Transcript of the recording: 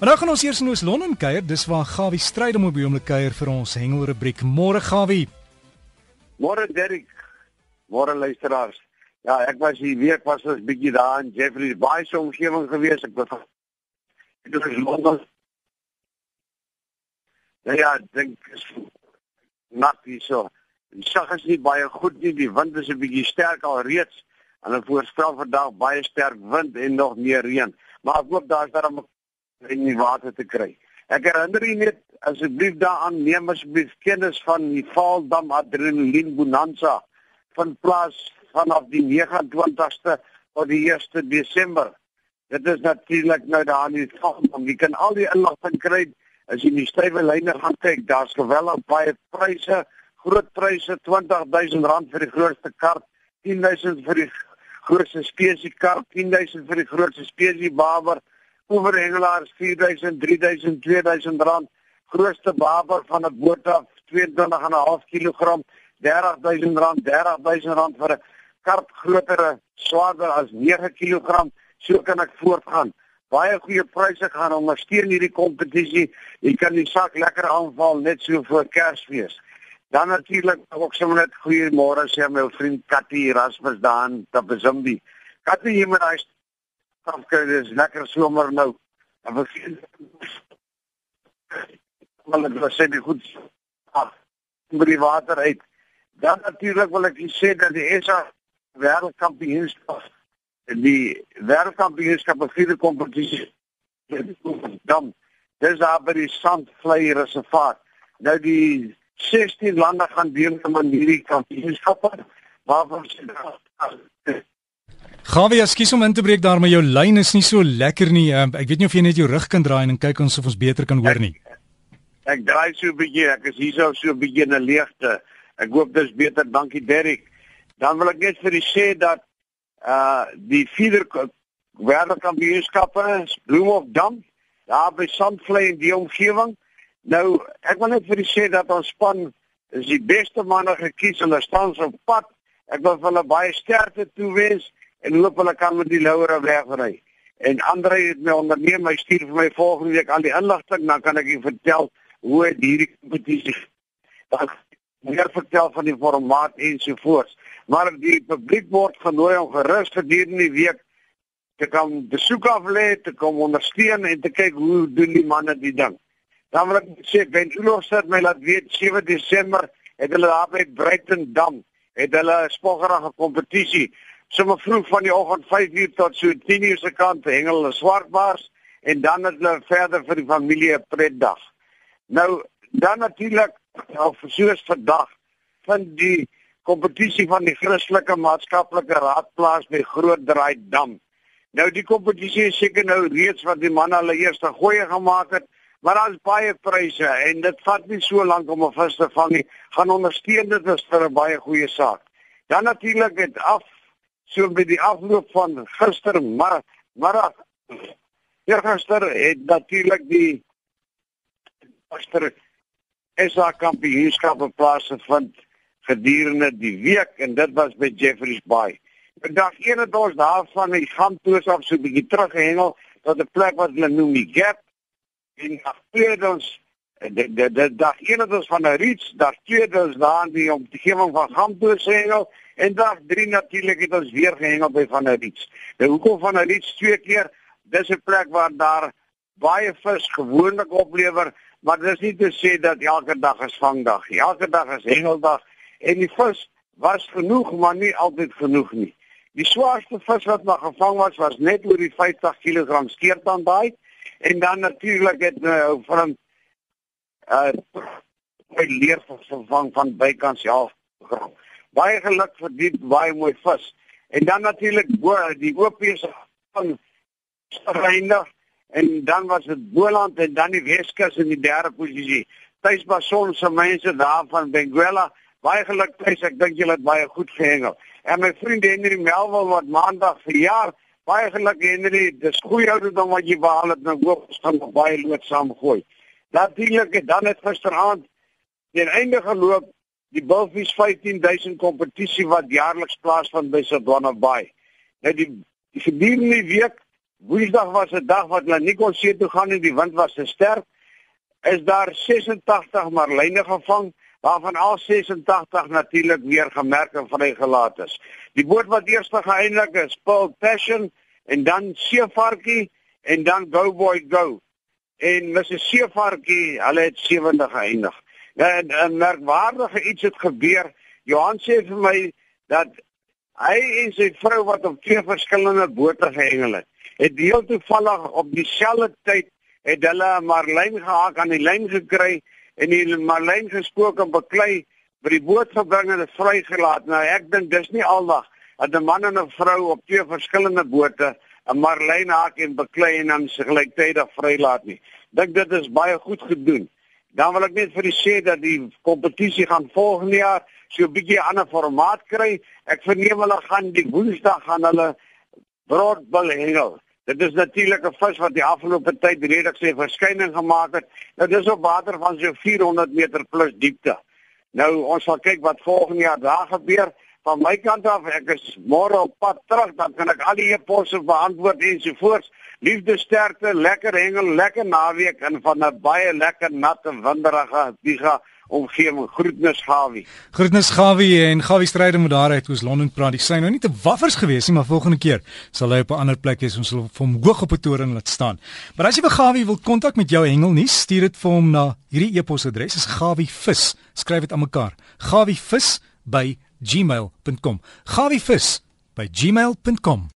Nou gaan ons eers in Oos-London kuier. Dis waar Gawie Strydom op die oomblik kuier vir ons hengelrubriek. Môre Gawie. Môre Derek. Môre luisteraars. Ja, ek was hier week was ons bietjie daar in Jeffrey Bay se omgewing gewees. Ek was Dit is Londen. Ja, ja, dink nat hier so. Die sag is nie baie goed nie. Die wind is 'n bietjie sterk al reeds. Hulle voorspel vandag baie sterk wind en nog meer reën. Maar ek hoop daar 'n in die water te kry. Ek herinner u net asseblief daaraan neem asseblief kennis van die Vaaldam Adrenalien Bonanza van plaas vanaf die 29ste tot die 1ste Desember. Dit is natuurlik nou daar die Vaaldam. Jy kan al die inligting kry as jy in die stywe lyne gaan kyk. Daar's geweldig baie pryse, groot pryse, R20000 vir die grootste kar, 10000 vir die grootste spesie kar, 10000 vir die grootste spesie baber, oorhengelaars 4000, 3000, 2000 rand, grootste baber van 'n boot af 22.5 kg, 30000 rand, 30000 rand vir 'n karp grotere, swaarder as 9 kg. So kan ek voortgaan. Baie goeie pryse gaan ondersteun hierdie kompetisie. Jy kan die sak lekker aanval net so voor Kersfees. Dan natuurlik ook sommer net goeiemôre sê my vriend Katie Erasmus daan te Bezimbi. Katie hier met daai stafkry dis lekker somer nou. En we sien wel dit sê die goed af by die water uit. Dan natuurlik wil ek sê dat die SA wêreldkampioenskap die wêreldkampioenskap op vierde kompetisie dan dis daar by die Sandvlei reservaat. Nou die 16 lande gaan deelneem aan hierdie kampioenskappe waarvan se Gawie, ekskuus om in te breek daar, maar jou lyn is nie so lekker nie. Um, ek weet nie of jy net jou rug kan draai en kyk ons of ons beter kan hoor nie. Ek, ek draai so 'n bietjie, ek is hier so so 'n bietjie in 'n leegte. Ek hoop dis beter. Dankie Derrick. Dan wil ek net vir u sê dat uh die vierde wêreldkampioenskappe Bloemhof Dam daar by Sandvlei in die omgewing. Nou, ek wil net vir u sê dat ons span is die beste manne gekies en hulle staan op pad. Ek wil hulle baie sterkte toewens en hoop hulle kan met die louere wegry. En Andre het my onderneem, hy stuur vir my volgende week al die inligting, dan kan ek u vertel hoe hierdie kompetisie dan meer vertel van die formaat en so voort. Maar die publiek word genooi om gerus gedurende die week te kom besoek af lê, te kom ondersteun en te kyk hoe doen die manne die ding. Dan wil ek sê Ben Ulof sit my laat weet 7 Desember het hulle daar by Brighton Dam het hulle 'n spoggerige kompetisie sommer vroeg van die oggend 5uur tot so 10uur se kant hengel hulle swartbaars en dan het hulle verder vir die familie 'n pretdag. Nou dan natuurlik al versoos vandag van die kompetisie van die Christelike Maatskaplike Raad plaas by Groot Draai Dam. Nou die kompetisie is seker nou reeds wat die manne hulle eerste goeie gemaak het, maar daar's baie pryse en dit vat nie so lank om 'n vis te vang nie. Gaan ondersteun dit is vir 'n baie goeie saak. Dan natuurlik het af so by die afloop van gister maar maar gister het natuurlik die gister SA kampioenskappe plaasgevind gedurende die week en dit was by Jeffreys Bay. Vandag een het ons daarvan die Gamtoos af so 'n bietjie teruggehengel tot 'n plek wat hulle noem die Gap en afspreek ons dit dit dag een het ons van 'n reach, dag twee ons daar in die omgewing van Gamtoos hengel En dag 3 natuurlik het ons weer gehengel by van der Riets. Nou hoekom van der Riets twee keer? Dis 'n plek waar daar baie vis gewoonlik oplewer, maar dis nie te sê dat elke dag is vangdag nie. Elke dag is hengeldag en die vis was genoeg, maar nie altyd genoeg nie. Die swaarste vis wat maar gevang was was net oor die 50 kg skeertand daai en dan natuurlik het nou van uh leer vervang van bykans ja gram baie geluk vir die baie mooi vis. En dan natuurlik die OP's van Reinig en dan was dit Boland en dan die Weskus in die derde posisie. Tuis Bason se mense daar van Benguela, baie geluk tuis. Ek dink julle het baie goed gehengel. En my vriend Henry Melville wat maandag verjaar, baie geluk Henry. Dis goeie ouderdom wat jy behaal het. Nou hoop ons gaan baie lood saam gooi. Natuurlik dan het gisteraand die einde geloop die Bulfies 15000 kompetisie wat jaarliks plaasvind by Sodwana Bay. Nou die die gedurende week Woensdag was 'n dag wat hulle nie kon see toe gaan nie, die wind was te sterk. Is daar 86 marline gevang waarvan al 86 natuurlik weer gemerk en vrygelaat is. Die boot wat eers geëindig is, Paul Passion en dan Seevarkie en dan Go Boy Go. En Mrs Seevarkie, hulle het 70 geëindig. En 'n merkwaardige iets het gebeur. Johan sê vir my dat hy en sy vrou wat op twee verskillende bote gehengel het, het deel toevallig op dieselfde tyd het hulle 'n marlyn gehaak aan die lyn gekry en die marlyn gespook en beklei by die boot gebring en vrygelaat. Nou ek dink dis nie aldag dat 'n man en 'n vrou op twee verskillende bote 'n marlyn haak en beklei en dan gelyktydig vrylaat nie. Dink dit is baie goed gedoen. Dan wil ek net vir u sê dat die kompetisie gaan volgende jaar so 'n bietjie ander formaat kry. Ek verneem hulle gaan die Woensdag gaan hulle broodbil hengel. Dit is natuurlik 'n vis wat die afgelope tyd redelik sy verskyning gemaak het. Nou dis op water van so 400 meter plus diepte. Nou ons sal kyk wat volgende jaar daar gebeur. Van my kant af, ek is môre op pad terug, dan kan ek al die e-posse beantwoord en so voort. Liefde sterkte, lekker hengel, lekker naweek en van 'n baie lekker nat en winderige biga omgewing. Groetnis Gawie. Groetnis Gawie en Gawie stryde moet daar uit oos Londen praat. Die sy nou nie te waffers gewees nie, maar volgende keer sal hy op 'n ander plek wees. Ons sal hom hoog op 'n toring laat staan. Maar as jy vir Gawie wil kontak met jou hengelnuus, stuur dit vir hom na hierdie e-posadres. Is gawievis. Skryf dit aan mekaar. gawievis gmail.com. gawievis by gmail.com.